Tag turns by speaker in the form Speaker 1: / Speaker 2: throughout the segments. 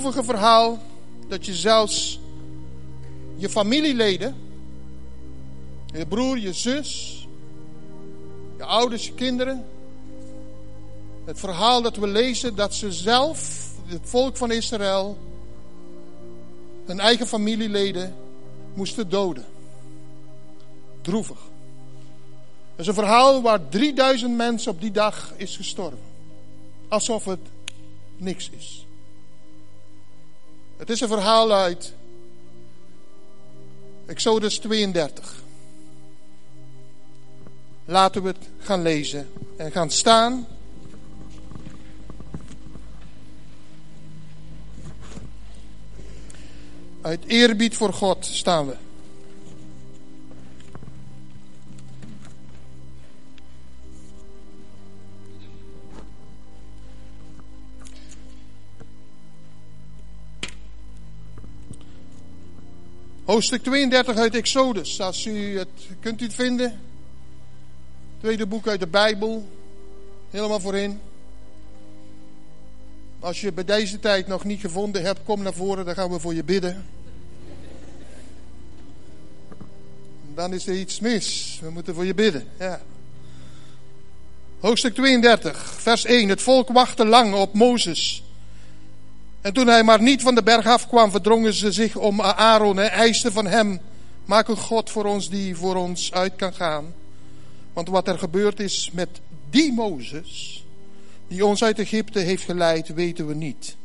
Speaker 1: droevige verhaal dat je zelfs je familieleden, je broer, je zus, je ouders, je kinderen, het verhaal dat we lezen dat ze zelf, het volk van Israël, hun eigen familieleden moesten doden. Droevig. Het is een verhaal waar 3000 mensen op die dag is gestorven. Alsof het niks is. Het is een verhaal uit Exodus 32. Laten we het gaan lezen en gaan staan. Uit eerbied voor God staan we. Hoofdstuk 32 uit Exodus. Als u het, kunt u het vinden? Tweede boek uit de Bijbel. Helemaal voorin. Als je bij deze tijd nog niet gevonden hebt, kom naar voren, dan gaan we voor je bidden. Dan is er iets mis. We moeten voor je bidden. Ja. Hoofdstuk 32, vers 1. Het volk wachtte lang op Mozes. En toen hij maar niet van de berg afkwam, verdrongen ze zich om Aaron en eisten van hem: Maak een God voor ons die voor ons uit kan gaan. Want wat er gebeurd is met die Mozes, die ons uit Egypte heeft geleid, weten we niet.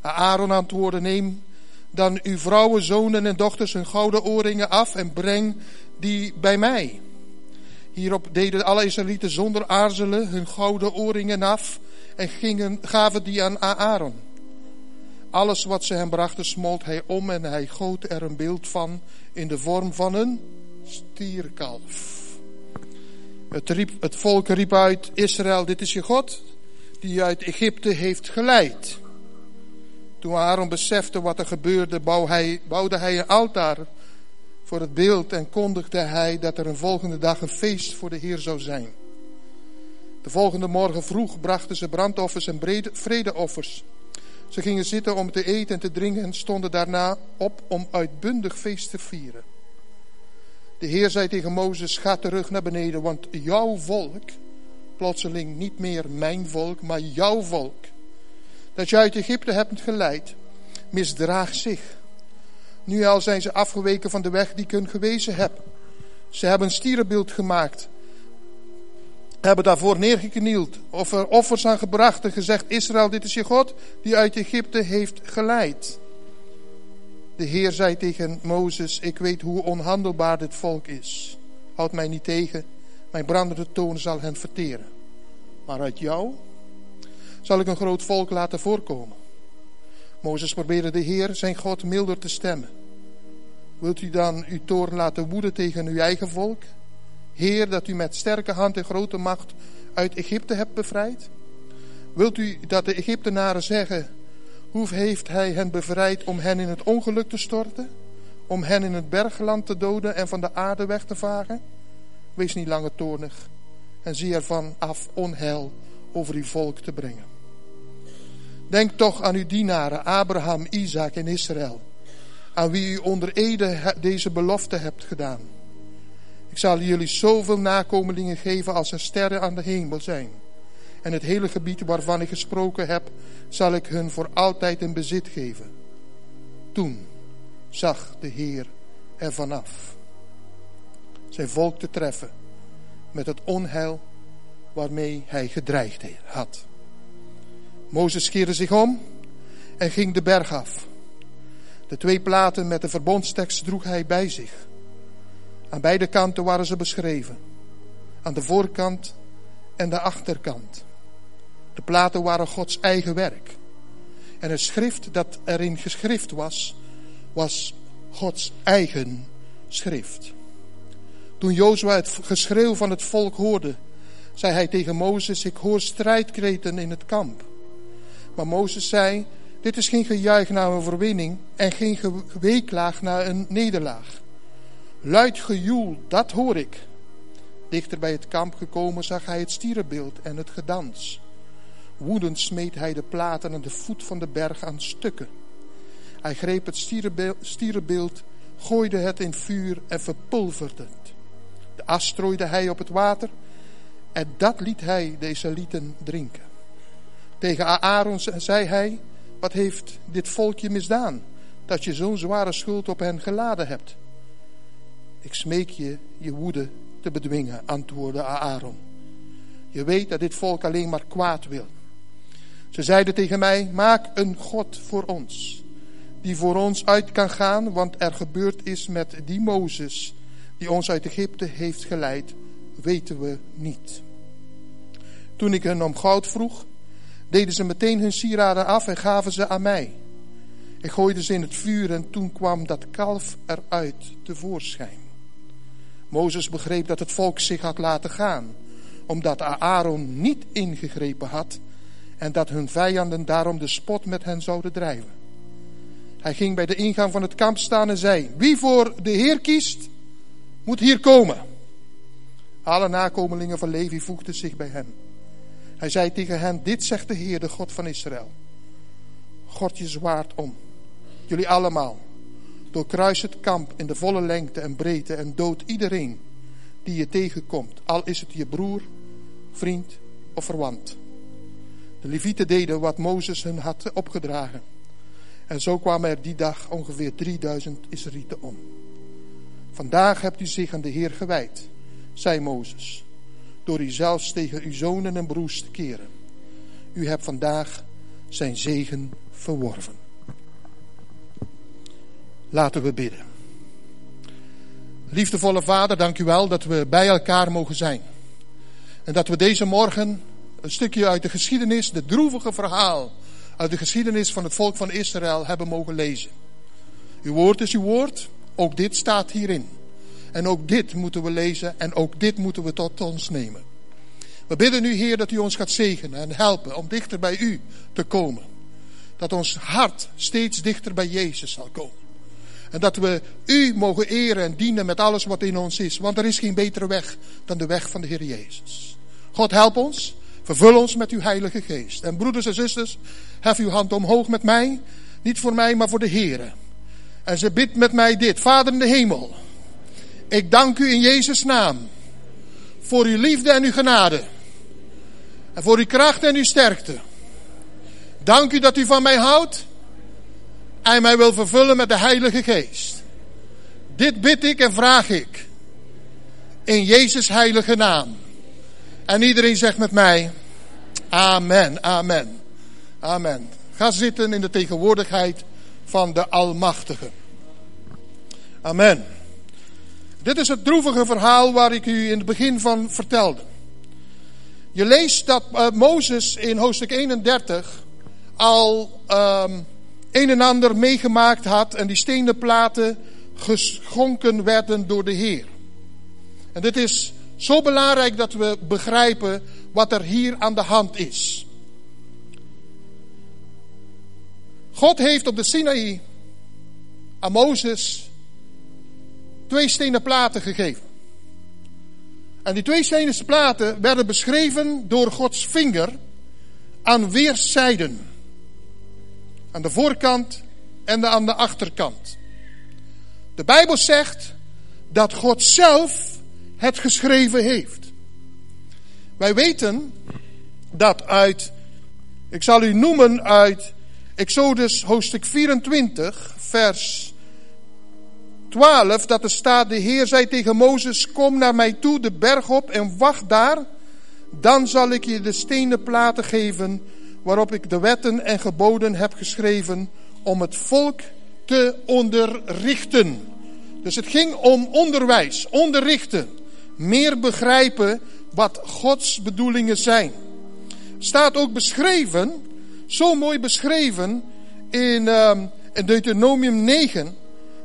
Speaker 1: Aaron antwoordde: Neem dan uw vrouwen, zonen en dochters hun gouden oorringen af en breng die bij mij. Hierop deden alle Israëlieten zonder aarzelen hun gouden oorringen af en gaven die aan Aaron. Alles wat ze hem brachten smolt hij om en hij goot er een beeld van in de vorm van een stierkalf. Het, riep, het volk riep uit, Israël, dit is je God, die je uit Egypte heeft geleid. Toen Aaron besefte wat er gebeurde, hij, bouwde hij een altaar voor het beeld en kondigde hij dat er een volgende dag een feest voor de Heer zou zijn. De volgende morgen vroeg brachten ze brandoffers en vredeoffers. Ze gingen zitten om te eten en te drinken en stonden daarna op om uitbundig feest te vieren. De Heer zei tegen Mozes, ga terug naar beneden, want jouw volk, plotseling niet meer mijn volk, maar jouw volk, dat je uit Egypte hebt geleid, misdraagt zich. Nu al zijn ze afgeweken van de weg die ik hun gewezen heb. Ze hebben een stierenbeeld gemaakt hebben daarvoor neergeknield, of er offers aan gebracht en gezegd, Israël, dit is je God, die uit Egypte heeft geleid. De Heer zei tegen Mozes, ik weet hoe onhandelbaar dit volk is. Houd mij niet tegen, mijn brandende toon zal hen verteren. Maar uit jou zal ik een groot volk laten voorkomen. Mozes probeerde de Heer, zijn God, milder te stemmen. Wilt u dan uw toorn laten woeden tegen uw eigen volk? Heer, dat u met sterke hand en grote macht uit Egypte hebt bevrijd? Wilt u dat de Egyptenaren zeggen, hoe heeft hij hen bevrijd om hen in het ongeluk te storten? Om hen in het bergland te doden en van de aarde weg te vagen? Wees niet langer toornig en zie ervan af onheil over uw volk te brengen. Denk toch aan uw dienaren Abraham, Isaac en Israël, aan wie u onder ede deze belofte hebt gedaan. Ik zal jullie zoveel nakomelingen geven als er sterren aan de hemel zijn. En het hele gebied waarvan ik gesproken heb, zal ik hun voor altijd in bezit geven. Toen zag de Heer er vanaf. Zijn volk te treffen met het onheil waarmee hij gedreigd had. Mozes keerde zich om en ging de berg af. De twee platen met de verbondstekst droeg hij bij zich. Aan beide kanten waren ze beschreven. Aan de voorkant en de achterkant. De platen waren Gods eigen werk. En het schrift dat erin geschrift was, was Gods eigen schrift. Toen Jozua het geschreeuw van het volk hoorde, zei hij tegen Mozes, ik hoor strijdkreten in het kamp. Maar Mozes zei, dit is geen gejuich naar een overwinning en geen geweeklaag naar een nederlaag. Luid gejoel, dat hoor ik. Dichter bij het kamp gekomen zag hij het stierenbeeld en het gedans. Woedend smeet hij de platen aan de voet van de berg aan stukken. Hij greep het stierenbeeld, gooide het in vuur en verpulverde het. De as strooide hij op het water en dat liet hij de Israëlieten drinken. Tegen Aaron zei hij, wat heeft dit volkje misdaan, dat je zo'n zware schuld op hen geladen hebt? Ik smeek je je woede te bedwingen, antwoordde Aaron. Je weet dat dit volk alleen maar kwaad wil. Ze zeiden tegen mij, maak een God voor ons, die voor ons uit kan gaan, want er gebeurd is met die Mozes, die ons uit Egypte heeft geleid, weten we niet. Toen ik hen om goud vroeg, deden ze meteen hun sieraden af en gaven ze aan mij. Ik gooide ze in het vuur en toen kwam dat kalf eruit tevoorschijn. Mozes begreep dat het volk zich had laten gaan, omdat Aaron niet ingegrepen had en dat hun vijanden daarom de spot met hen zouden drijven. Hij ging bij de ingang van het kamp staan en zei: Wie voor de Heer kiest, moet hier komen. Alle nakomelingen van Levi voegden zich bij hem. Hij zei tegen hen: Dit zegt de Heer, de God van Israël. God je zwaard om. Jullie allemaal. Doorkruis het kamp in de volle lengte en breedte en dood iedereen die je tegenkomt, al is het je broer, vriend of verwant. De Levieten deden wat Mozes hun had opgedragen. En zo kwamen er die dag ongeveer 3000 Israëlieten om. Vandaag hebt u zich aan de Heer gewijd, zei Mozes, door u zelfs tegen uw zonen en broers te keren. U hebt vandaag zijn zegen verworven. Laten we bidden. Liefdevolle Vader, dank u wel dat we bij elkaar mogen zijn. En dat we deze morgen een stukje uit de geschiedenis, de droevige verhaal uit de geschiedenis van het volk van Israël hebben mogen lezen. Uw woord is uw woord, ook dit staat hierin. En ook dit moeten we lezen en ook dit moeten we tot ons nemen. We bidden u, Heer, dat u ons gaat zegenen en helpen om dichter bij u te komen. Dat ons hart steeds dichter bij Jezus zal komen. En dat we u mogen eren en dienen met alles wat in ons is. Want er is geen betere weg dan de weg van de Heer Jezus. God help ons. Vervul ons met uw Heilige Geest. En broeders en zusters, hef uw hand omhoog met mij. Niet voor mij, maar voor de Heer. En ze bidt met mij dit. Vader in de hemel. Ik dank u in Jezus' naam. Voor uw liefde en uw genade. En voor uw kracht en uw sterkte. Dank u dat u van mij houdt. En mij wil vervullen met de Heilige Geest. Dit bid ik en vraag ik. In Jezus' heilige naam. En iedereen zegt met mij. Amen, amen, amen. Ga zitten in de tegenwoordigheid van de Almachtige. Amen. Dit is het droevige verhaal waar ik u in het begin van vertelde. Je leest dat uh, Mozes in hoofdstuk 31 al um, een en ander meegemaakt had en die stenen platen geschonken werden door de Heer. En dit is zo belangrijk dat we begrijpen wat er hier aan de hand is. God heeft op de Sinaï aan Mozes twee stenen platen gegeven. En die twee stenen platen werden beschreven door Gods vinger aan weerszijden. Aan de voorkant en aan de achterkant. De Bijbel zegt dat God zelf het geschreven heeft. Wij weten dat uit, ik zal u noemen uit Exodus hoofdstuk 24, vers 12, dat er staat, de Heer zei tegen Mozes, kom naar mij toe de berg op en wacht daar. Dan zal ik je de stenen platen geven waarop ik de wetten en geboden heb geschreven om het volk te onderrichten. Dus het ging om onderwijs, onderrichten meer begrijpen wat Gods bedoelingen zijn. Staat ook beschreven, zo mooi beschreven in, uh, in Deuteronomium 9,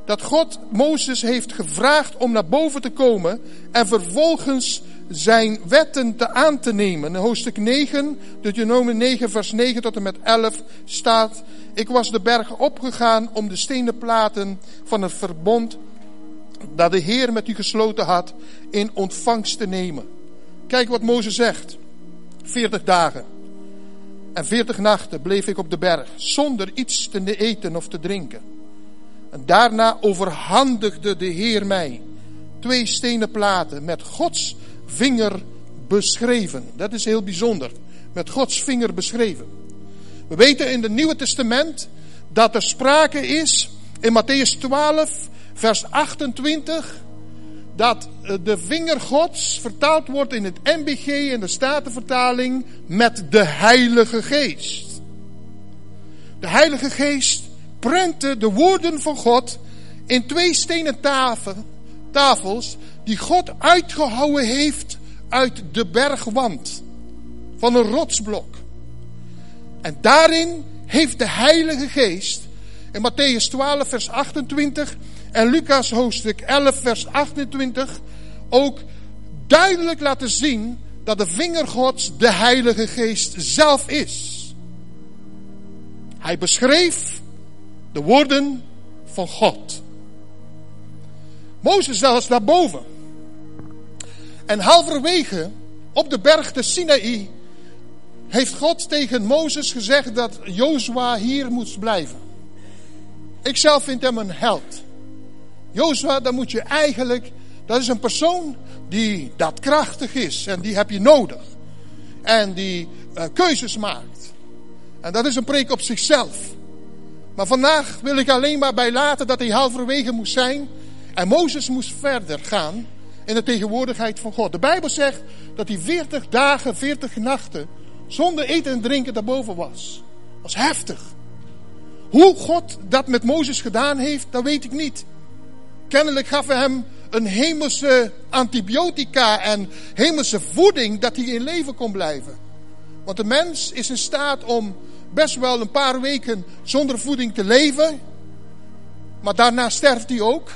Speaker 1: dat God Mozes heeft gevraagd om naar boven te komen en vervolgens zijn wetten te aan te nemen. In hoofdstuk 9, Deuteronomium 9 vers 9 tot en met 11 staat, ik was de berg opgegaan om de stenen platen van het verbond dat de Heer met u gesloten had in ontvangst te nemen. Kijk wat Mozes zegt. 40 dagen. En veertig nachten bleef ik op de berg, zonder iets te eten of te drinken. En daarna overhandigde de Heer mij twee stenen platen met Gods vinger beschreven. Dat is heel bijzonder. Met Gods vinger beschreven. We weten in het Nieuwe Testament dat er sprake is in Matthäus 12, vers 28, dat eh, de vinger Gods vertaald wordt in het NBG en de Statenvertaling met de Heilige Geest. De Heilige Geest prentte de woorden van God in twee stenen tafels die God uitgehouwen heeft uit de bergwand van een rotsblok. En daarin heeft de Heilige Geest in Matthäus 12 vers 28 en Lucas hoofdstuk 11 vers 28 ook duidelijk laten zien dat de vinger Gods de Heilige Geest zelf is. Hij beschreef de woorden van God. Mozes zelfs daarboven. En halverwege op de berg de Sinaï heeft God tegen Mozes gezegd dat Jozua hier moest blijven. Ik zelf vind hem een held. Jozua, dan moet je eigenlijk, dat is een persoon die daadkrachtig is en die heb je nodig. En die uh, keuzes maakt. En dat is een preek op zichzelf. Maar vandaag wil ik alleen maar bij laten dat hij halverwege moest zijn. En Mozes moest verder gaan in de tegenwoordigheid van God. De Bijbel zegt dat hij 40 dagen, 40 nachten zonder eten en drinken daarboven was. Dat was heftig. Hoe God dat met Mozes gedaan heeft, dat weet ik niet. Kennelijk gaf hij hem een hemelse antibiotica en hemelse voeding dat hij in leven kon blijven. Want de mens is in staat om best wel een paar weken zonder voeding te leven. Maar daarna sterft hij ook.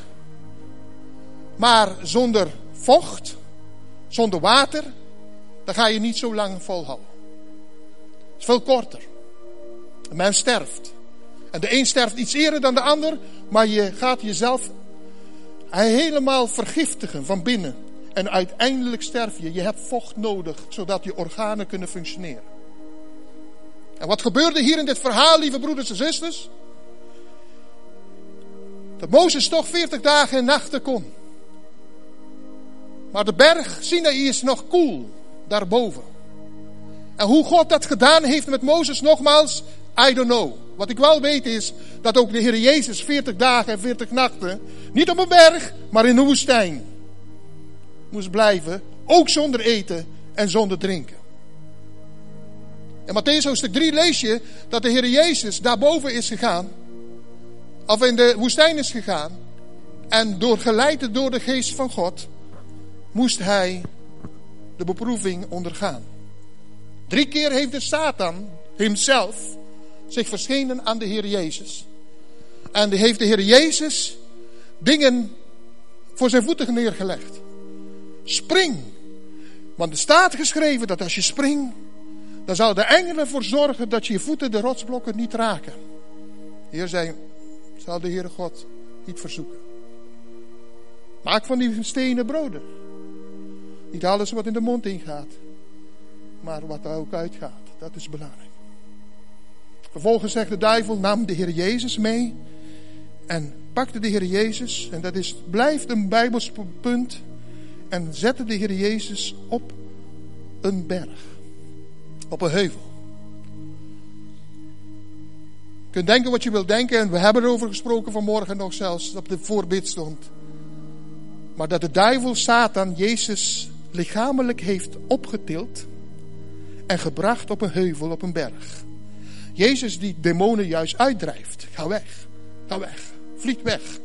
Speaker 1: Maar zonder vocht, zonder water, dan ga je niet zo lang volhouden. Het is veel korter. Een mens sterft. En de een sterft iets eerder dan de ander, maar je gaat jezelf helemaal vergiftigen van binnen. En uiteindelijk sterf je. Je hebt vocht nodig, zodat je organen kunnen functioneren. En wat gebeurde hier in dit verhaal, lieve broeders en zusters? Dat Mozes toch 40 dagen en nachten kon. Maar de berg Sinaï is nog koel daarboven. En hoe God dat gedaan heeft met Mozes, nogmaals, I don't know. Wat ik wel weet is dat ook de Heer Jezus 40 dagen en 40 nachten, niet op een berg, maar in de woestijn, moest blijven. Ook zonder eten en zonder drinken. In Matthäus hoofdstuk 3 lees je dat de Heer Jezus daarboven is gegaan. Of in de woestijn is gegaan. En door geleid door de geest van God moest hij de beproeving ondergaan. Drie keer heeft de Satan hemzelf zich verschenen aan de Heer Jezus. En die heeft de Heer Jezus dingen voor zijn voeten neergelegd. Spring. Want er staat geschreven dat als je springt, dan zal de engelen ervoor zorgen dat je voeten de rotsblokken niet raken. Hier zei, zal de Heere God niet verzoeken. Maak van die stenen broden. Niet alles wat in de mond ingaat, maar wat er ook uitgaat. Dat is belangrijk. Vervolgens zegt de duivel, nam de Heer Jezus mee en pakte de Heer Jezus, en dat is, blijft een Bijbels punt, en zette de Heer Jezus op een berg, op een heuvel. Je kunt denken wat je wilt denken, en we hebben erover gesproken vanmorgen nog zelfs, op de voorbid stond. Maar dat de duivel, Satan, Jezus lichamelijk heeft opgetild en gebracht op een heuvel, op een berg. Jezus die demonen juist uitdrijft. Ga weg, ga weg, vlieg weg.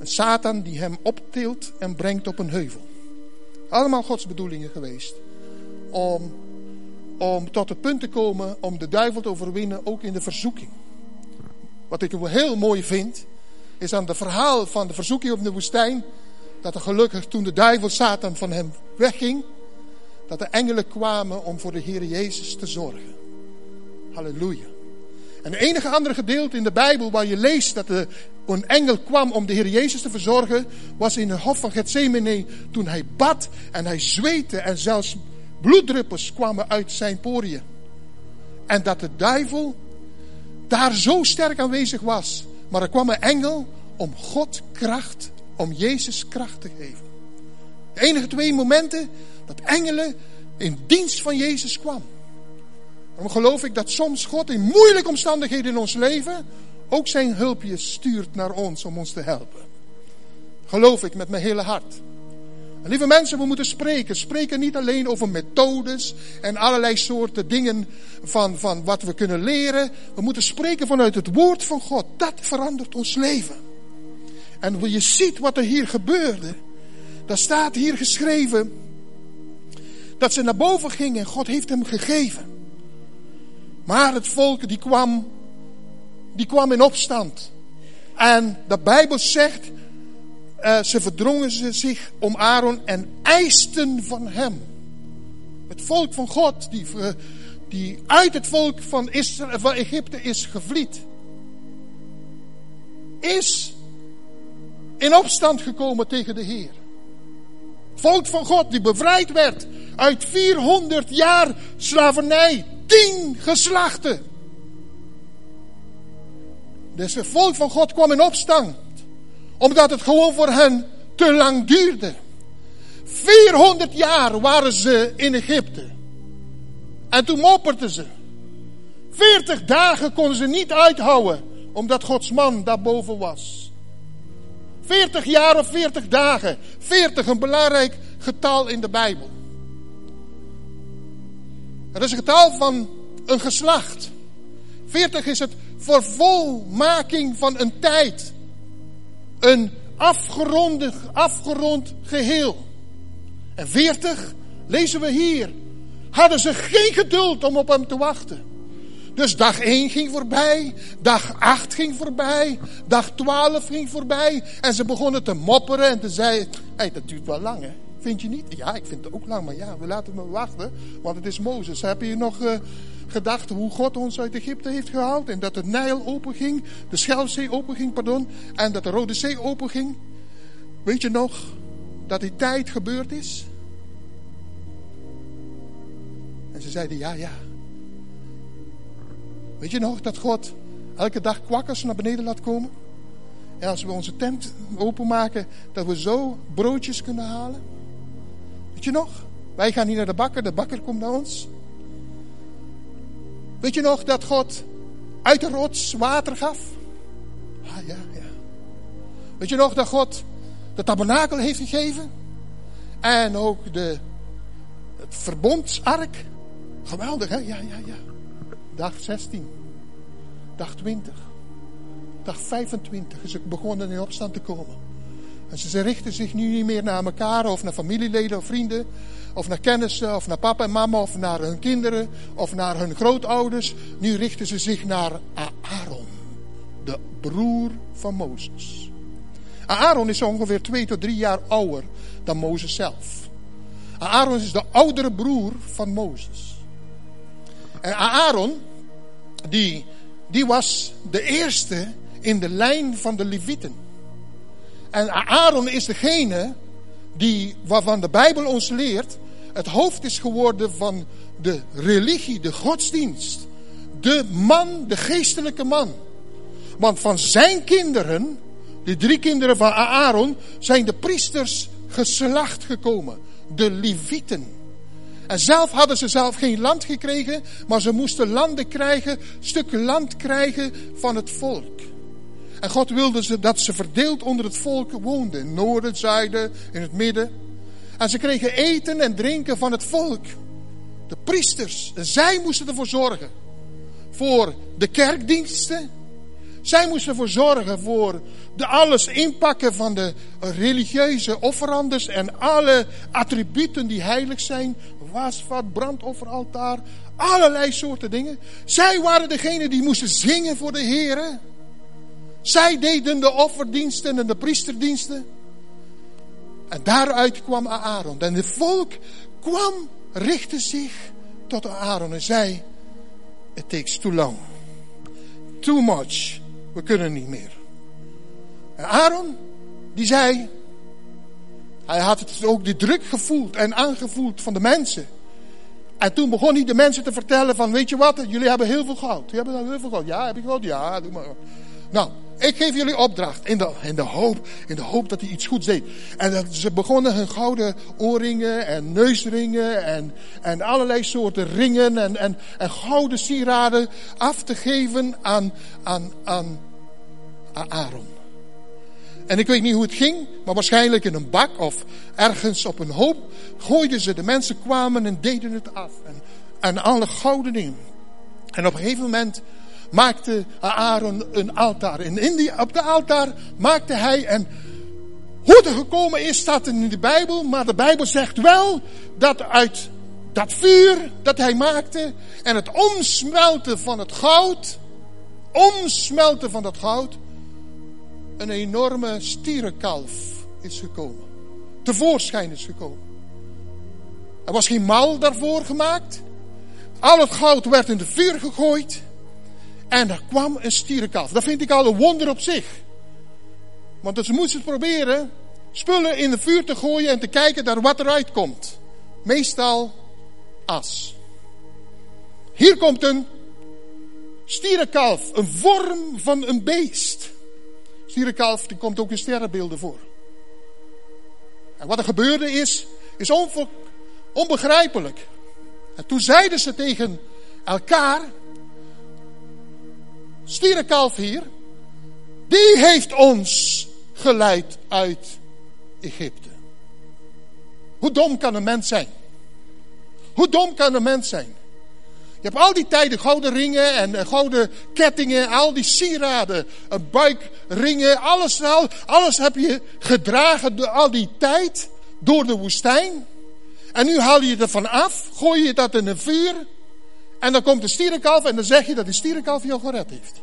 Speaker 1: En Satan die hem optilt en brengt op een heuvel. Allemaal Gods bedoelingen geweest. Om, om tot het punt te komen om de duivel te overwinnen, ook in de verzoeking. Wat ik heel mooi vind, is aan het verhaal van de verzoeking op de woestijn. Dat er gelukkig toen de duivel Satan van hem wegging, dat de engelen kwamen om voor de Heer Jezus te zorgen. Halleluja. En het enige andere gedeelte in de Bijbel waar je leest dat de, een engel kwam om de Heer Jezus te verzorgen, was in het hof van Gethsemane toen hij bad en hij zweette en zelfs bloeddruppels kwamen uit zijn poriën. En dat de duivel daar zo sterk aanwezig was. Maar er kwam een engel om God kracht, om Jezus kracht te geven. De enige twee momenten dat engelen in dienst van Jezus kwam. Daarom geloof ik dat soms God in moeilijke omstandigheden in ons leven ook zijn hulpje stuurt naar ons om ons te helpen. Geloof ik met mijn hele hart. Lieve mensen, we moeten spreken. Spreken niet alleen over methodes en allerlei soorten dingen van, van wat we kunnen leren. We moeten spreken vanuit het woord van God. Dat verandert ons leven. En je ziet wat er hier gebeurde. Daar staat hier geschreven dat ze naar boven gingen. God heeft hem gegeven. Maar het volk die kwam, die kwam in opstand. En de Bijbel zegt uh, ze verdrongen ze zich om Aaron en eisten van hem. Het volk van God, die, uh, die uit het volk van, Israël, van Egypte is gevlied, is in opstand gekomen tegen de Heer. Volk van God die bevrijd werd uit 400 jaar slavernij, tien geslachten. Dus het volk van God kwam in opstand omdat het gewoon voor hen te lang duurde. 400 jaar waren ze in Egypte. En toen mopperden ze. 40 dagen konden ze niet uithouden, omdat Gods man daarboven was. 40 jaar of 40 dagen. 40, een belangrijk getal in de Bijbel. Het is een getal van een geslacht. 40 is het vervolmaking van een tijd. Een afgeronde, afgerond geheel. En 40, lezen we hier, hadden ze geen geduld om op hem te wachten. Dus dag 1 ging voorbij, dag 8 ging voorbij, dag 12 ging voorbij. En ze begonnen te mopperen en te zeggen, hey, dat duurt wel lang hè. Vind je niet? Ja, ik vind het ook lang, maar ja, we laten me wachten, want het is Mozes. Heb je nog uh, gedacht hoe God ons uit Egypte heeft gehaald? En dat de Nijl openging, de Schelfzee openging, pardon, en dat de Rode Zee openging? Weet je nog dat die tijd gebeurd is? En ze zeiden ja, ja. Weet je nog dat God elke dag kwakkers naar beneden laat komen? En als we onze tent openmaken, dat we zo broodjes kunnen halen? Weet je nog? Wij gaan niet naar de bakker, de bakker komt naar ons. Weet je nog dat God uit de rots water gaf? Ah ja, ja. Weet je nog dat God de tabernakel heeft gegeven? En ook de, het verbondsark? Geweldig, hè? Ja, ja, ja. Dag 16. Dag 20. Dag 25 is begonnen in opstand te komen. En ze richten zich nu niet meer naar elkaar of naar familieleden of vrienden. Of naar kennissen of naar papa en mama of naar hun kinderen of naar hun grootouders. Nu richten ze zich naar Aaron, de broer van Mozes. Aaron is ongeveer twee tot drie jaar ouder dan Mozes zelf. Aaron is de oudere broer van Mozes. En Aaron, die, die was de eerste in de lijn van de Levieten. En Aaron is degene die, waarvan de Bijbel ons leert, het hoofd is geworden van de religie, de godsdienst. De man, de geestelijke man. Want van zijn kinderen, de drie kinderen van Aaron, zijn de priesters geslacht gekomen. De Levieten. En zelf hadden ze zelf geen land gekregen, maar ze moesten landen krijgen, stukken land krijgen van het volk. En God wilde ze, dat ze verdeeld onder het volk woonden. In noorden, zuiden, in het midden. En ze kregen eten en drinken van het volk. De priesters. En zij moesten ervoor zorgen. Voor de kerkdiensten. Zij moesten ervoor zorgen voor de alles inpakken van de religieuze offerandes en alle attributen die heilig zijn. Wasvat, brandofferaltaar, allerlei soorten dingen. Zij waren degene die moesten zingen voor de Heren. Zij deden de offerdiensten en de priesterdiensten. En daaruit kwam Aaron. En het volk kwam, richtte zich tot Aaron en zei: It takes too long. Too much. We kunnen niet meer. En Aaron, die zei, hij had het ook die druk gevoeld en aangevoeld van de mensen. En toen begon hij de mensen te vertellen van, weet je wat, jullie hebben heel veel goud. Jullie hebben heel veel goud. Ja, heb ik goud? Ja, doe maar. Nou, ik geef jullie opdracht in de, in de, hoop, in de hoop dat hij iets goeds deed. En dat, ze begonnen hun gouden oorringen en neusringen en, en allerlei soorten ringen en, en, en gouden sieraden af te geven aan, aan, aan, aan Aaron. En ik weet niet hoe het ging, maar waarschijnlijk in een bak of ergens op een hoop gooiden ze. De mensen kwamen en deden het af. En, alle gouden dingen. En op een gegeven moment maakte Aaron een altaar. En in die, op de altaar maakte hij en hoe het gekomen is, staat in de Bijbel. Maar de Bijbel zegt wel dat uit dat vuur dat hij maakte en het omsmelten van het goud, omsmelten van dat goud, een enorme stierenkalf is gekomen. Tevoorschijn is gekomen. Er was geen mal daarvoor gemaakt. Al het goud werd in de vuur gegooid. En er kwam een stierenkalf. Dat vind ik al een wonder op zich. Want ze moesten proberen spullen in het vuur te gooien en te kijken naar wat eruit komt. Meestal as. Hier komt een stierenkalf, een vorm van een beest. Stierenkalf, die komt ook in sterrenbeelden voor. En wat er gebeurde is, is onbegrijpelijk. En toen zeiden ze tegen elkaar, stierenkalf hier, die heeft ons geleid uit Egypte. Hoe dom kan een mens zijn? Hoe dom kan een mens zijn? Je hebt al die tijden gouden ringen en eh, gouden kettingen, al die sieraden, buikringen, alles, alles heb je gedragen door al die tijd door de woestijn. En nu haal je ervan af, gooi je dat in een vuur en dan komt de stierenkalf en dan zeg je dat die stierenkalf jou gered heeft.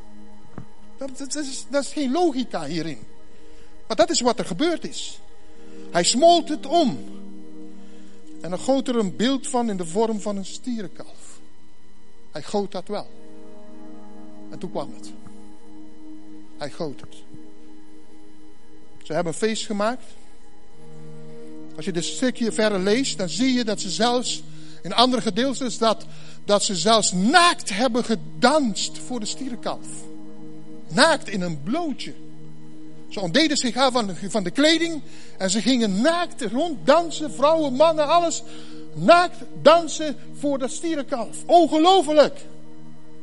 Speaker 1: Dat, dat, is, dat is geen logica hierin. Maar dat is wat er gebeurd is. Hij smolt het om. En dan goot er een beeld van in de vorm van een stierenkalf. Hij goot dat wel. En toen kwam het. Hij goot het. Ze hebben een feest gemaakt. Als je dit stukje verder leest, dan zie je dat ze zelfs in andere gedeeltes dat, dat ze zelfs naakt hebben gedanst voor de stierenkalf. Naakt in een blootje. Ze ontdeden zich aan van, van de kleding en ze gingen naakt rond dansen, vrouwen, mannen, alles. Naakt dansen voor dat stierenkalf. Ongelooflijk.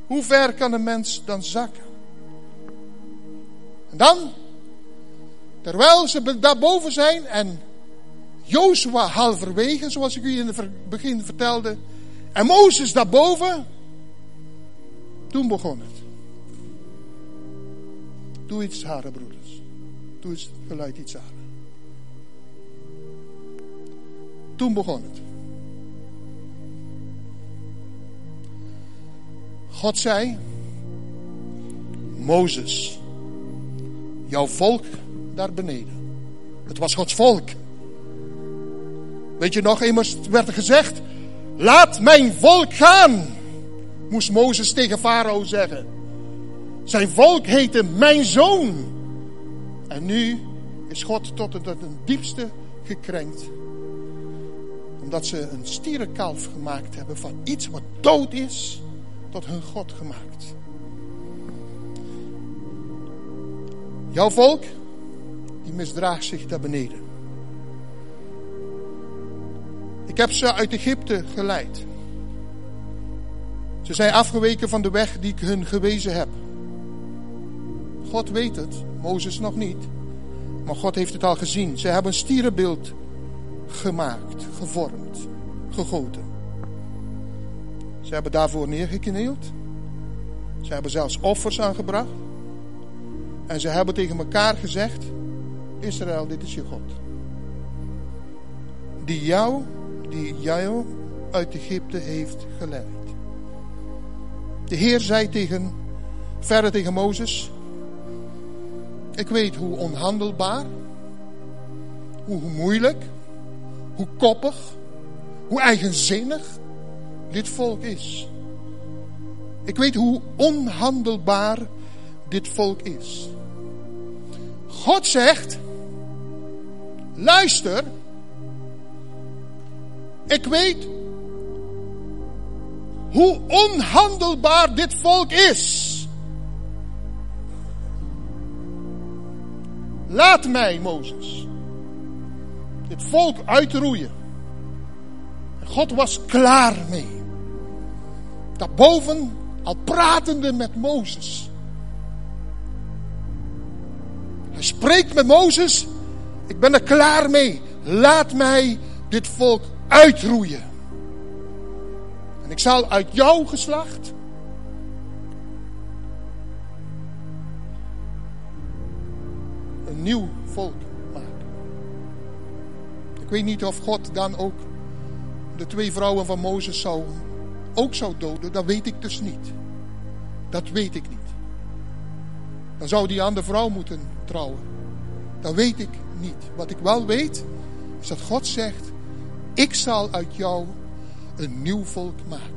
Speaker 1: Hoe ver kan een mens dan zakken? En dan, terwijl ze daarboven zijn en Jozua halverwege, zoals ik u in het begin vertelde, en Mozes daarboven, toen begon het. Doe iets haren, broeders. Doe iets, geluid iets haren. Toen begon het. God zei, Mozes, jouw volk daar beneden. Het was Gods volk. Weet je nog, immers werd er gezegd, laat mijn volk gaan, moest Mozes tegen Farao zeggen. Zijn volk heette mijn zoon. En nu is God tot het, diepste gekrenkt. Omdat ze een stierenkalf gemaakt hebben van iets wat dood is, tot hun God gemaakt. Jouw volk, die misdraagt zich daar beneden. Ik heb ze uit Egypte geleid. Ze zijn afgeweken van de weg die ik hun gewezen heb. God weet het, Mozes nog niet. Maar God heeft het al gezien. Ze hebben een stierenbeeld gemaakt, gevormd, gegoten. Ze hebben daarvoor neergeknield. Ze hebben zelfs offers aangebracht. En ze hebben tegen elkaar gezegd: Israël, dit is je God. Die jou, die jou uit Egypte heeft geleid. De Heer zei tegen, verder tegen Mozes: Ik weet hoe onhandelbaar, hoe moeilijk, hoe koppig, hoe eigenzinnig dit volk is. Ik weet hoe onhandelbaar dit volk is. God zegt, luister, ik weet hoe onhandelbaar dit volk is. Laat mij, Mozes, dit volk uitroeien. God was klaar mee. Daarboven, al pratende met Mozes. Hij spreekt met Mozes. Ik ben er klaar mee. Laat mij dit volk uitroeien. En ik zal uit jouw geslacht een nieuw volk maken. Ik weet niet of God dan ook de twee vrouwen van Mozes zou, ook zou doden. Dat weet ik dus niet. Dat weet ik niet. Dan zou die andere vrouw moeten trouwen. Dat weet ik niet. Wat ik wel weet, is dat God zegt: Ik zal uit jou een nieuw volk maken.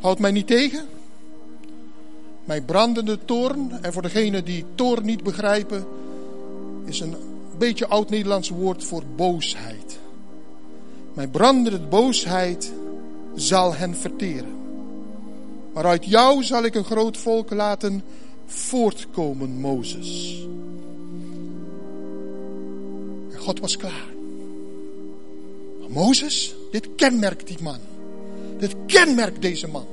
Speaker 1: Houd mij niet tegen. Mijn brandende toorn, en voor degenen die toorn niet begrijpen, is een beetje oud-Nederlands woord voor boosheid. Mijn brandende boosheid zal hen verteren. Maar uit jou zal ik een groot volk laten voortkomen, Mozes. En God was klaar. Mozes, dit kenmerkt die man. Dit kenmerkt deze man.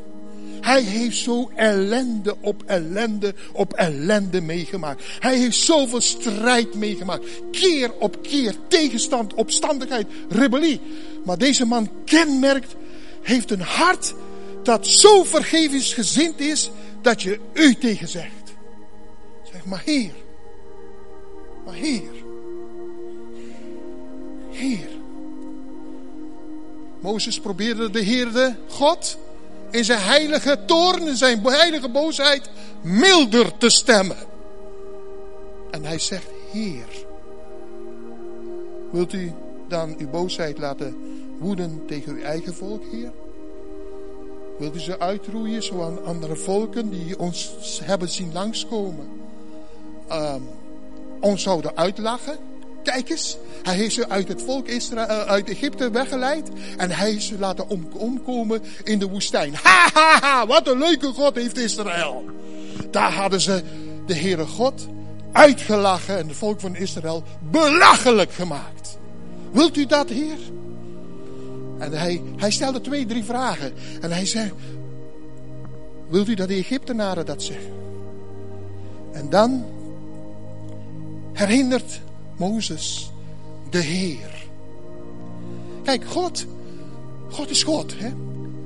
Speaker 1: Hij heeft zo ellende op ellende op ellende meegemaakt. Hij heeft zoveel strijd meegemaakt. Keer op keer tegenstand, opstandigheid, rebellie. Maar deze man kenmerkt, heeft een hart dat zo vergevingsgezind is dat je u tegen zegt. Zeg maar Heer, maar Heer, Heer. Mozes probeerde de Heer, de God, in zijn heilige toorn, in zijn heilige boosheid, milder te stemmen. En hij zegt, Heer, wilt u dan uw boosheid laten woeden tegen uw eigen volk, Heer? Wilt u ze uitroeien zoals andere volken die ons hebben zien langskomen? Um, ons zouden uitlachen? Kijk eens, hij heeft ze uit het volk Israël, uh, uit Egypte weggeleid. En hij heeft ze laten om, omkomen in de woestijn. Ha, ha, ha, wat een leuke God heeft Israël. Daar hadden ze de Heere God uitgelachen en het volk van Israël belachelijk gemaakt. Wilt u dat, Heer? En hij, hij stelde twee, drie vragen. En hij zei, wilt u dat de Egyptenaren dat zeggen? En dan herinnert Mozes de Heer. Kijk, God, God is God. Hè?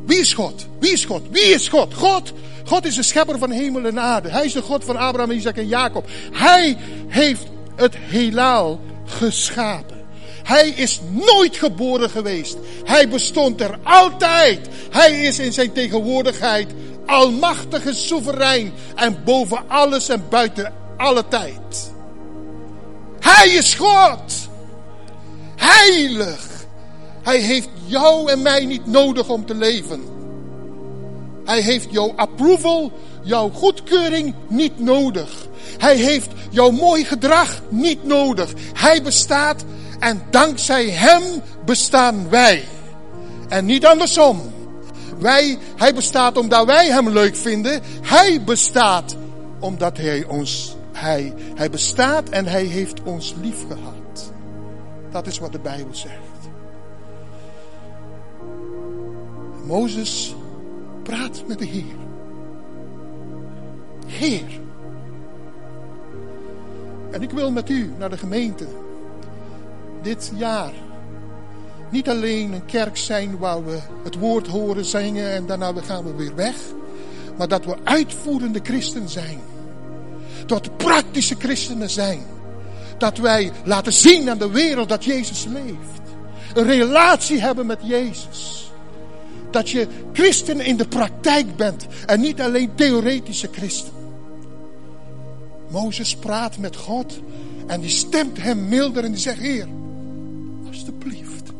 Speaker 1: Wie is God? Wie is God? Wie is God? God, God is de schepper van hemel en aarde. Hij is de God van Abraham, Isaac en Jacob. Hij heeft het heelal geschapen. Hij is nooit geboren geweest. Hij bestond er altijd. Hij is in zijn tegenwoordigheid almachtige soeverein en boven alles en buiten alle tijd. Hij is God. Heilig. Hij heeft jou en mij niet nodig om te leven. Hij heeft jouw approval, jouw goedkeuring niet nodig. Hij heeft jouw mooi gedrag niet nodig. Hij bestaat en dankzij Hem bestaan wij. En niet andersom. Wij, hij bestaat omdat wij Hem leuk vinden. Hij bestaat omdat Hij ons, Hij, Hij bestaat en Hij heeft ons lief gehad. Dat is wat de Bijbel zegt. Mozes praat met de Heer. Heer. En ik wil met u naar de gemeente dit jaar niet alleen een kerk zijn waar we het woord horen zingen en daarna gaan we weer weg. Maar dat we uitvoerende christen zijn. We praktische christenen zijn. Dat wij laten zien aan de wereld dat Jezus leeft. Een relatie hebben met Jezus. Dat je christen in de praktijk bent en niet alleen theoretische christen. Mozes praat met God en die stemt hem milder en die zegt: Heer, alsjeblieft,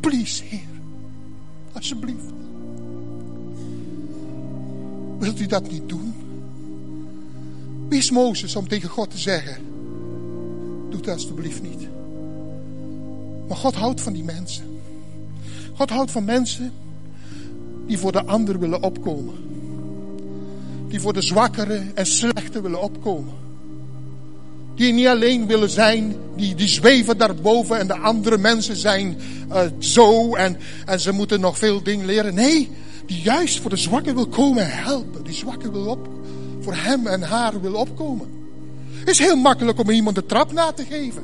Speaker 1: please, Heer, alsjeblieft. Wilt u dat niet doen? Wie is Mozes om tegen God te zeggen: Doe het alsjeblieft niet? Maar God houdt van die mensen. God houdt van mensen die voor de ander willen opkomen. Die voor de zwakkere en slechte willen opkomen. Die niet alleen willen zijn, die, die zweven daarboven en de andere mensen zijn uh, zo en, en ze moeten nog veel dingen leren. Nee, die juist voor de zwakke wil komen en helpen. Die zwakke wil op, voor hem en haar wil opkomen. Het is heel makkelijk om iemand de trap na te geven.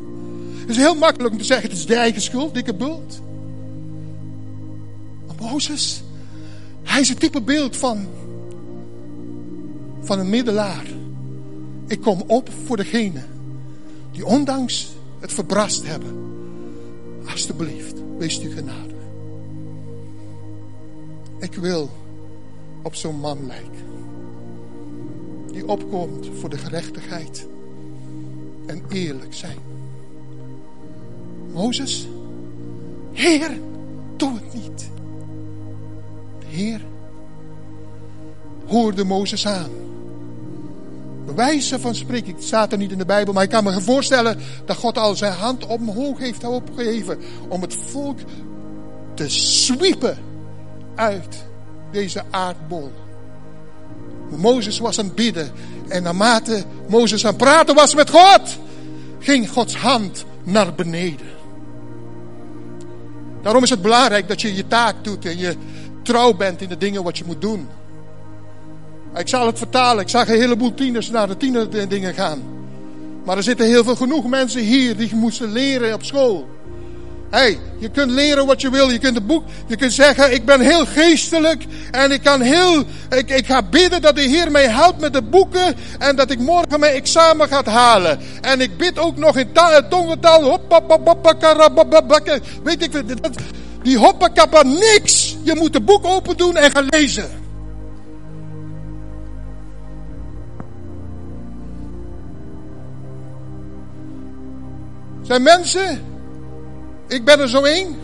Speaker 1: Het is heel makkelijk om te zeggen, het is de eigen schuld, dikke bult. Maar Mozes, hij is het type beeld van, van een middelaar. Ik kom op voor degene die ondanks het verbrast hebben. Alsjeblieft, wees u genadig. Ik wil op zo'n man lijken. Die opkomt voor de gerechtigheid en eerlijk zijn. Mozes, Heer, doe het niet. De Heer hoorde Mozes aan. Bewijzen van spreken, het staat er niet in de Bijbel, maar ik kan me voorstellen dat God al zijn hand omhoog heeft opgeheven om het volk te zwiepen uit deze aardbol. Mozes was aan het bidden en naarmate Mozes aan het praten was met God, ging Gods hand naar beneden. Daarom is het belangrijk dat je je taak doet en je trouw bent in de dingen wat je moet doen. Ik zal het vertalen. Ik zag een heleboel tieners naar de tienerdingen gaan. Maar er zitten heel veel genoeg mensen hier die moesten leren op school. Hey, je kunt leren wat je wil. Je kunt het boek, je kunt zeggen, ik ben heel geestelijk. En ik kan heel, ik, ik ga bidden dat de Heer mij helpt met de boeken. En dat ik morgen mijn examen ga halen. En ik bid ook nog in tongentaal. Weet ik, die hoppakappa, niks. Je moet de boek open doen en gaan lezen. zijn mensen, ik ben er zo één,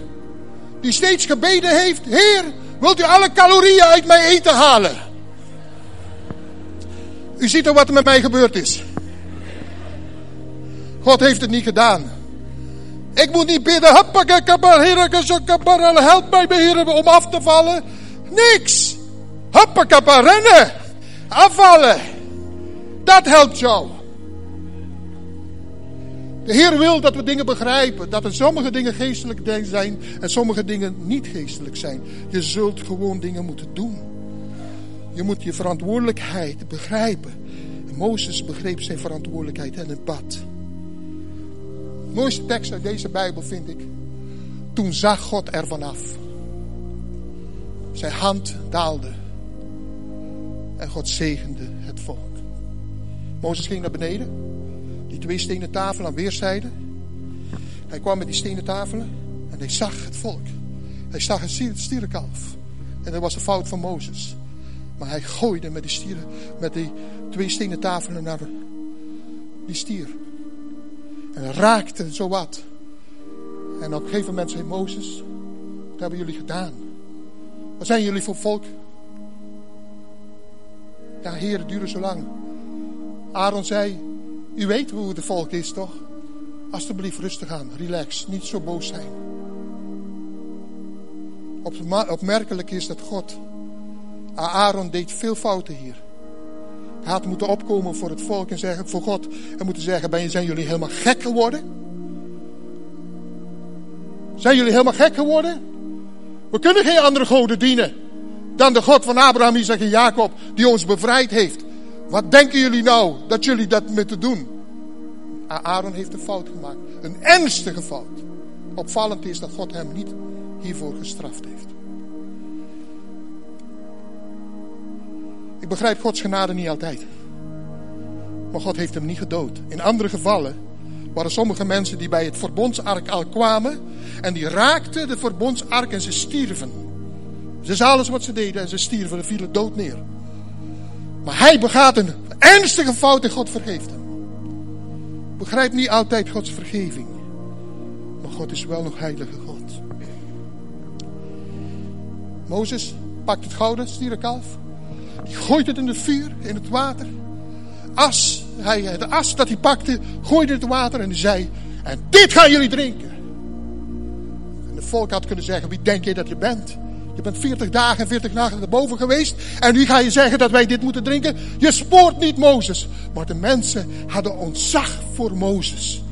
Speaker 1: die steeds gebeden heeft, Heer, wilt u alle calorieën uit mijn eten halen? U ziet al wat er met mij gebeurd is. God heeft het niet gedaan. Ik moet niet bidden, help mij Heer om af te vallen. Niks. Hoppakapa, rennen. Afvallen. Dat helpt jou. De Heer wil dat we dingen begrijpen. Dat er sommige dingen geestelijk zijn en sommige dingen niet geestelijk zijn. Je zult gewoon dingen moeten doen. Je moet je verantwoordelijkheid begrijpen. En Mozes begreep zijn verantwoordelijkheid en het pad. De mooiste tekst uit deze Bijbel vind ik. Toen zag God er vanaf. Zijn hand daalde. En God zegende het volk. Mozes ging naar beneden twee stenen tafelen aan weerszijden. Hij kwam met die stenen tafelen en hij zag het volk. Hij zag een stierenkalf. En dat was de fout van Mozes. Maar hij gooide met die, stieren, met die twee stenen tafelen naar die stier. En raakte zo wat. En op een gegeven moment zei Mozes, wat hebben jullie gedaan? Wat zijn jullie voor volk? Ja, heer, het duurde zo lang. Aaron zei, u weet hoe het volk is, toch? Alsjeblieft rustig aan, relax, niet zo boos zijn. Opmerkelijk is dat God, Aaron deed veel fouten hier. Hij had moeten opkomen voor het volk en zeggen, voor God en moeten zeggen, ben, zijn jullie helemaal gek geworden? Zijn jullie helemaal gek geworden? We kunnen geen andere goden dienen dan de God van Abraham, Isaac en Jacob, die ons bevrijd heeft. Wat denken jullie nou dat jullie dat moeten doen? Aaron heeft een fout gemaakt. Een ernstige fout. Opvallend is dat God hem niet hiervoor gestraft heeft. Ik begrijp Gods genade niet altijd. Maar God heeft hem niet gedood. In andere gevallen waren sommige mensen die bij het verbondsark al kwamen. En die raakten de verbondsark en ze stierven. Ze is alles wat ze deden en ze stierven en vielen dood neer. Maar hij begaat een ernstige fout en God vergeeft hem. Begrijp niet altijd Gods vergeving. Maar God is wel nog heilige God. Mozes pakt het gouden stierenkalf. Die gooit het in het vuur, in het water. As, hij, de as dat hij pakte, gooide het water en zei... En dit gaan jullie drinken. volk had kunnen zeggen, wie denk je dat je bent? Je bent 40 dagen en 40 nachten erboven geweest. En nu ga je zeggen dat wij dit moeten drinken. Je spoort niet Mozes. Maar de mensen hadden ontzag voor Mozes.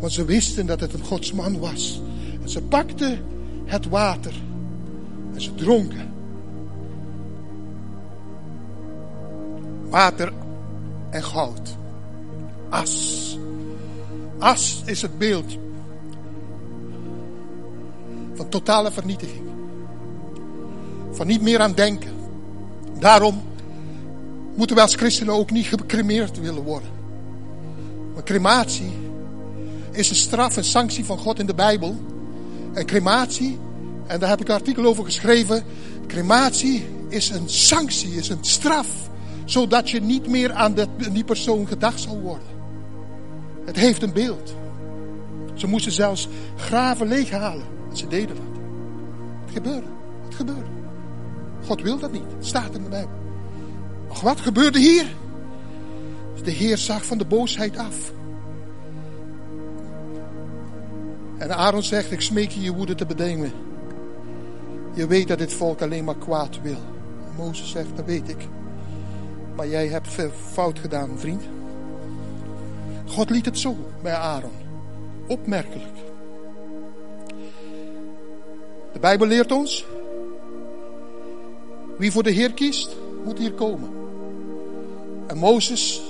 Speaker 1: Want ze wisten dat het een godsman was. En ze pakten het water. En ze dronken. Water en goud. As. As is het beeld van totale vernietiging. Van niet meer aan denken. Daarom moeten we als christenen ook niet gecremeerd willen worden. Maar crematie is een straf en sanctie van God in de Bijbel. En crematie, en daar heb ik een artikel over geschreven. Crematie is een sanctie, is een straf. Zodat je niet meer aan die persoon gedacht zal worden. Het heeft een beeld. Ze moesten zelfs graven leeghalen. En ze deden dat. Het gebeurde. Het gebeurde. God wil dat niet. Het staat in de Bijbel. Maar wat gebeurde hier? De Heer zag van de boosheid af. En Aaron zegt, ik smeek je je woede te bedenken. Je weet dat dit volk alleen maar kwaad wil. En Mozes zegt, dat weet ik. Maar jij hebt fout gedaan, vriend. God liet het zo bij Aaron. Opmerkelijk. De Bijbel leert ons, wie voor de Heer kiest, moet hier komen. En Mozes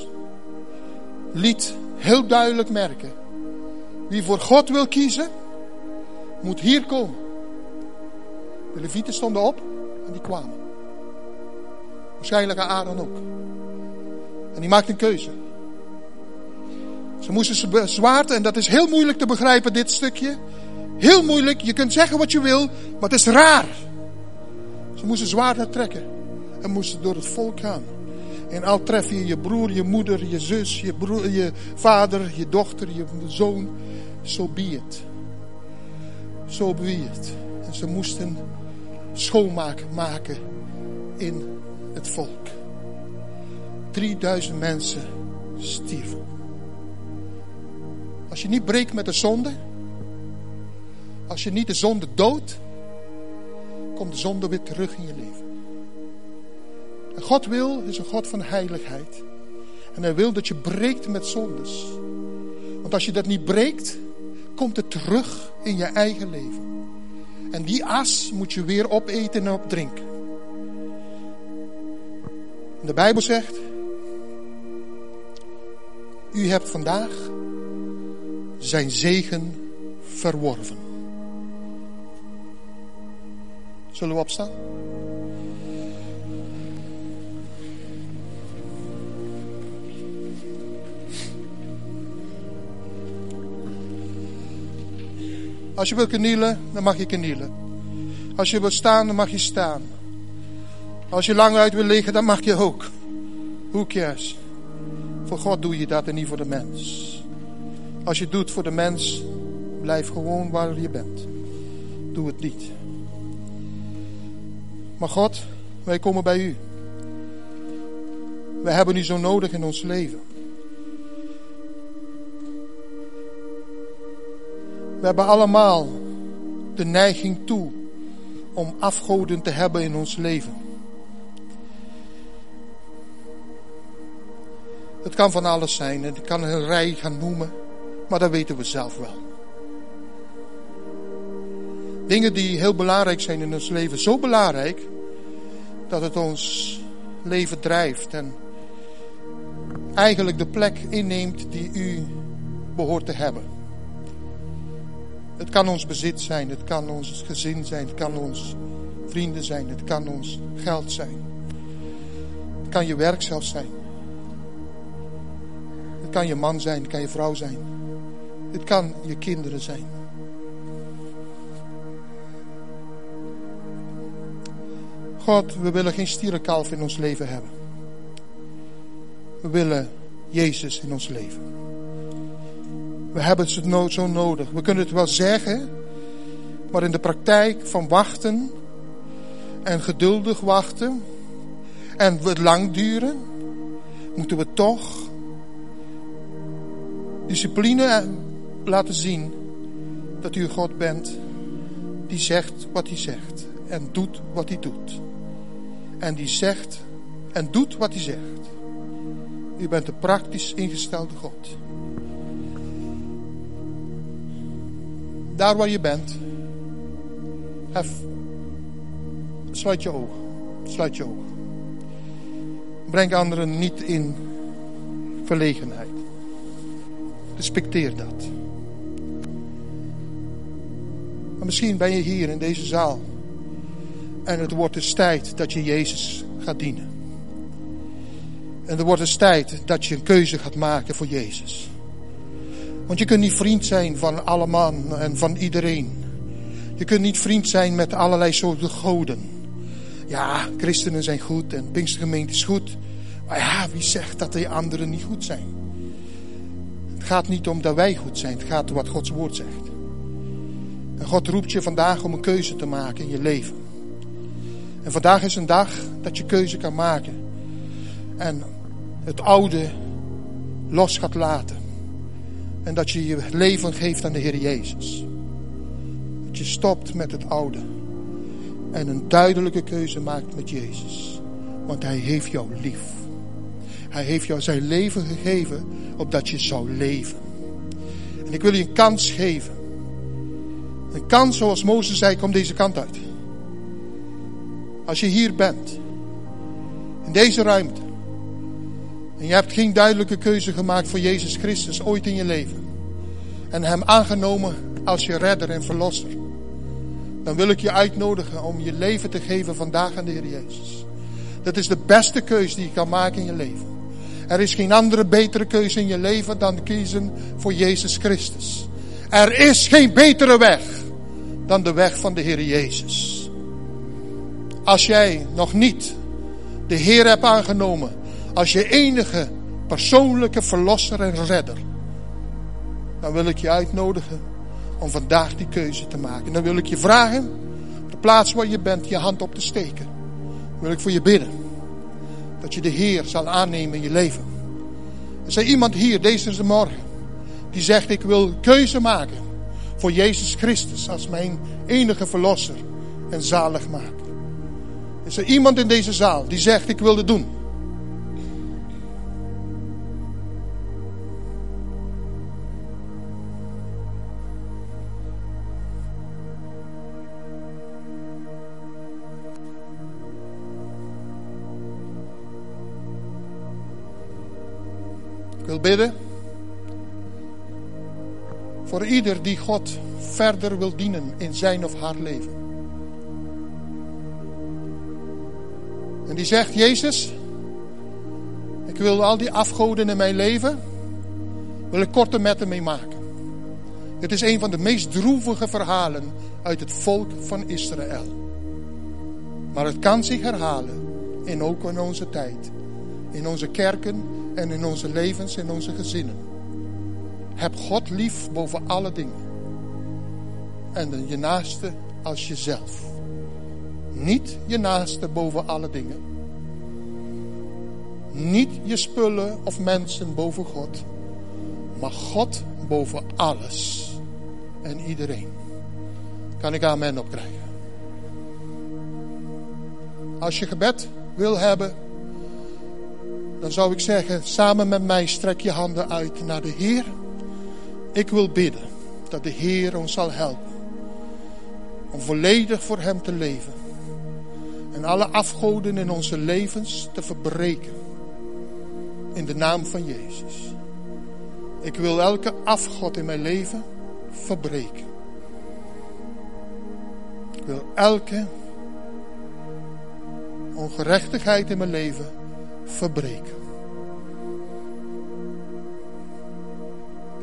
Speaker 1: liet heel duidelijk merken, wie voor God wil kiezen, moet hier komen. De levieten stonden op en die kwamen. Waarschijnlijk Aaron ook. En die maakte een keuze. Ze moesten zwaard, en dat is heel moeilijk te begrijpen, dit stukje. Heel moeilijk, je kunt zeggen wat je wil, maar het is raar. Ze moesten zwaard trekken en moesten door het volk gaan. En al tref je je broer, je moeder, je zus, je, broer, je vader, je dochter, je zoon. Zo so be. Zo so be. En ze moesten schoonmaak maken in het volk. 3000 mensen stierven. Als je niet breekt met de zonde, als je niet de zonde doodt, komt de zonde weer terug in je leven. En God wil, is een God van heiligheid. En hij wil dat je breekt met zondes. Want als je dat niet breekt, komt het terug in je eigen leven. En die as moet je weer opeten en opdrinken. De Bijbel zegt, u hebt vandaag zijn zegen verworven. Zullen we opstaan? Als je wil knielen, dan mag je knielen. Als je wil staan, dan mag je staan. Als je lang uit wil liggen, dan mag je ook. Who cares? Voor God doe je dat en niet voor de mens. Als je doet voor de mens, blijf gewoon waar je bent. Doe het niet. Maar God, wij komen bij u. Wij hebben u zo nodig in ons leven. We hebben allemaal de neiging toe om afgoden te hebben in ons leven. Het kan van alles zijn. Het kan een rij gaan noemen. Maar dat weten we zelf wel. Dingen die heel belangrijk zijn in ons leven. Zo belangrijk dat het ons leven drijft. En eigenlijk de plek inneemt die u behoort te hebben. Het kan ons bezit zijn, het kan ons gezin zijn, het kan ons vrienden zijn, het kan ons geld zijn. Het kan je werk zelfs zijn. Het kan je man zijn, het kan je vrouw zijn. Het kan je kinderen zijn. God, we willen geen stierenkalf in ons leven hebben. We willen Jezus in ons leven. We hebben het zo nodig. We kunnen het wel zeggen, maar in de praktijk van wachten en geduldig wachten en het lang duren, moeten we toch discipline laten zien dat u God bent die zegt wat hij zegt en doet wat hij doet. En die zegt en doet wat hij zegt. U bent een praktisch ingestelde God. Daar waar je bent, hef, sluit je ogen. Sluit je ogen. Breng anderen niet in verlegenheid. Respecteer dat. Maar misschien ben je hier in deze zaal. En het wordt dus tijd dat je Jezus gaat dienen. En er wordt eens tijd dat je een keuze gaat maken voor Jezus. Want je kunt niet vriend zijn van alle man en van iedereen. Je kunt niet vriend zijn met allerlei soorten goden. Ja, christenen zijn goed en Pinkstergemeente is goed. Maar ja, wie zegt dat de anderen niet goed zijn? Het gaat niet om dat wij goed zijn. Het gaat om wat Gods woord zegt. En God roept je vandaag om een keuze te maken in je leven. En vandaag is een dag dat je keuze kan maken. En het oude los gaat laten. En dat je je leven geeft aan de Heer Jezus. Dat je stopt met het oude. En een duidelijke keuze maakt met Jezus. Want Hij heeft jou lief. Hij heeft jou zijn leven gegeven opdat je zou leven. En ik wil je een kans geven. Een kans zoals Mozes zei, kom deze kant uit. Als je hier bent. In deze ruimte. En je hebt geen duidelijke keuze gemaakt voor Jezus Christus ooit in je leven. En Hem aangenomen als je redder en verlosser. Dan wil ik je uitnodigen om je leven te geven vandaag aan de Heer Jezus. Dat is de beste keuze die je kan maken in je leven. Er is geen andere betere keuze in je leven dan kiezen voor Jezus Christus. Er is geen betere weg dan de weg van de Heer Jezus. Als jij nog niet de Heer hebt aangenomen als je enige persoonlijke verlosser en redder, dan wil ik je uitnodigen om vandaag die keuze te maken. Dan wil ik je vragen, op de plaats waar je bent, je hand op te steken. Dan wil ik voor je bidden. Dat je de Heer zal aannemen in je leven. Er is iemand hier deze morgen die zegt ik wil keuze maken voor Jezus Christus als mijn enige verlosser en zaligmaker. Is er iemand in deze zaal die zegt ik wil het doen? wil bidden voor ieder die God verder wil dienen in zijn of haar leven. En die zegt, Jezus, ik wil al die afgoden in mijn leven, wil ik korte metten mee maken. Het is een van de meest droevige verhalen uit het volk van Israël. Maar het kan zich herhalen, en ook in onze tijd, in onze kerken en in onze levens, in onze gezinnen. Heb God lief boven alle dingen. En je naaste als jezelf. Niet je naaste boven alle dingen. Niet je spullen of mensen boven God. Maar God boven alles en iedereen. Kan ik amen opkrijgen. Als je gebed wil hebben dan zou ik zeggen, samen met mij strek je handen uit naar de Heer. Ik wil bidden dat de Heer ons zal helpen om volledig voor Hem te leven. En alle afgoden in onze levens te verbreken. In de naam van Jezus. Ik wil elke afgod in mijn leven verbreken. Ik wil elke ongerechtigheid in mijn leven verbreken.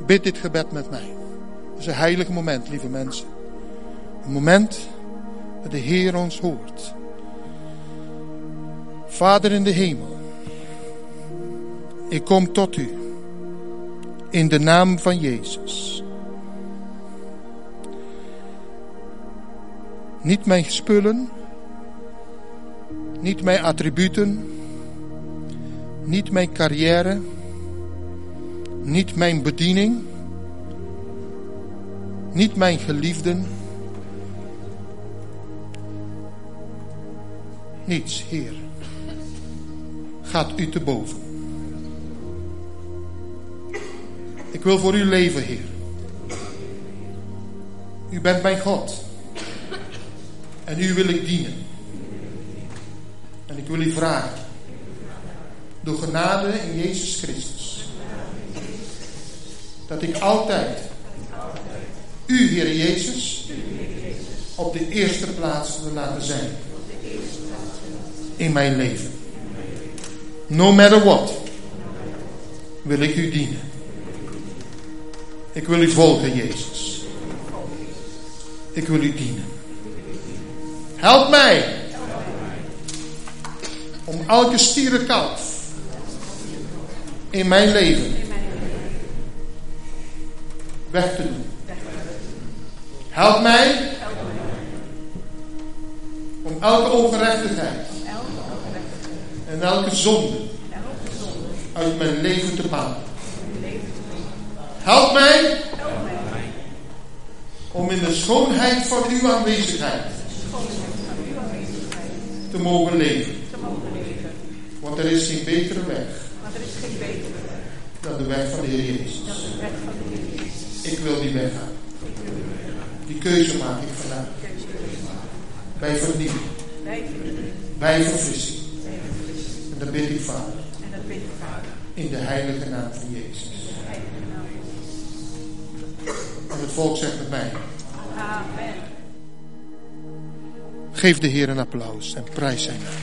Speaker 1: Bid dit gebed met mij. Het is een heilig moment, lieve mensen. Een moment dat de Heer ons hoort. Vader in de hemel, ik kom tot u in de naam van Jezus. Niet mijn spullen, niet mijn attributen, niet mijn carrière, niet mijn bediening, niet mijn geliefden. Niets, Heer. Gaat u te boven. Ik wil voor u leven, Heer. U bent mijn God. En u wil ik dienen. En ik wil u vragen. Door genade in Jezus Christus. Dat ik altijd u, Heer Jezus, op de eerste plaats wil laten zijn. In mijn leven. No matter what. Wil ik u dienen. Ik wil u volgen, Jezus. Ik wil u dienen. Help mij. Om elke stierenkalf in mijn leven weg te doen. Help mij om elke ongerechtigheid en elke zonde uit mijn leven te banen. Help mij om in de schoonheid van uw aanwezigheid te mogen leven. Want er is geen betere weg dan de weg van de Heer Jezus. Ik wil die weg gaan. Die keuze maak ik vandaag. Bij vernieuwing. Bij verfrissing. En dat bid ik Vader. In de heilige naam van Jezus. En het volk zegt met mij. Amen. Geef de Heer een applaus en prijs zijn naam.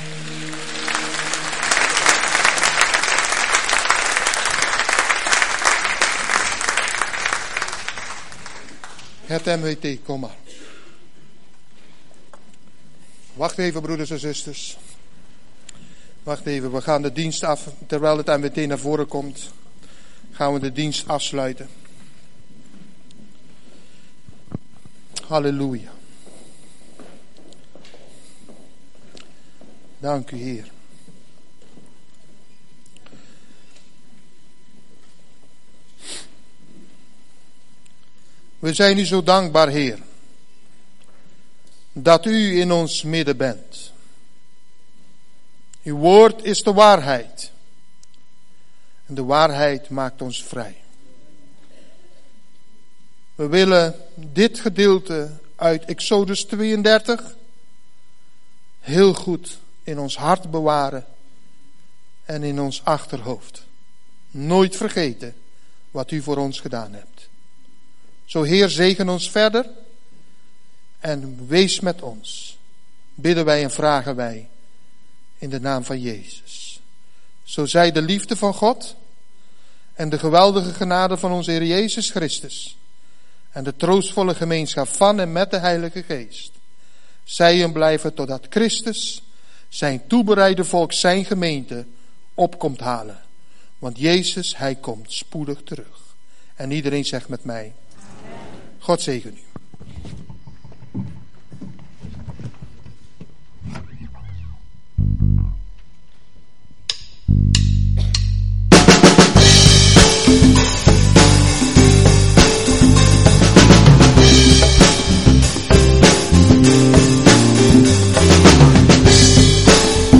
Speaker 1: Het MWT, kom maar. Wacht even, broeders en zusters. Wacht even, we gaan de dienst af. Terwijl het MWT naar voren komt, gaan we de dienst afsluiten. Halleluja. Dank u, Heer. We zijn u zo dankbaar, Heer, dat u in ons midden bent. Uw woord is de waarheid. En de waarheid maakt ons vrij. We willen dit gedeelte uit Exodus 32 heel goed in ons hart bewaren en in ons achterhoofd. Nooit vergeten wat u voor ons gedaan hebt. Zo Heer, zegen ons verder en wees met ons. Bidden wij en vragen wij in de naam van Jezus. Zo zij de liefde van God en de geweldige genade van onze Heer Jezus Christus en de troostvolle gemeenschap van en met de Heilige Geest. Zij en blijven totdat Christus zijn toebereide volk, zijn gemeente, opkomt halen. Want Jezus, Hij komt spoedig terug. En iedereen zegt met mij, God zegen u.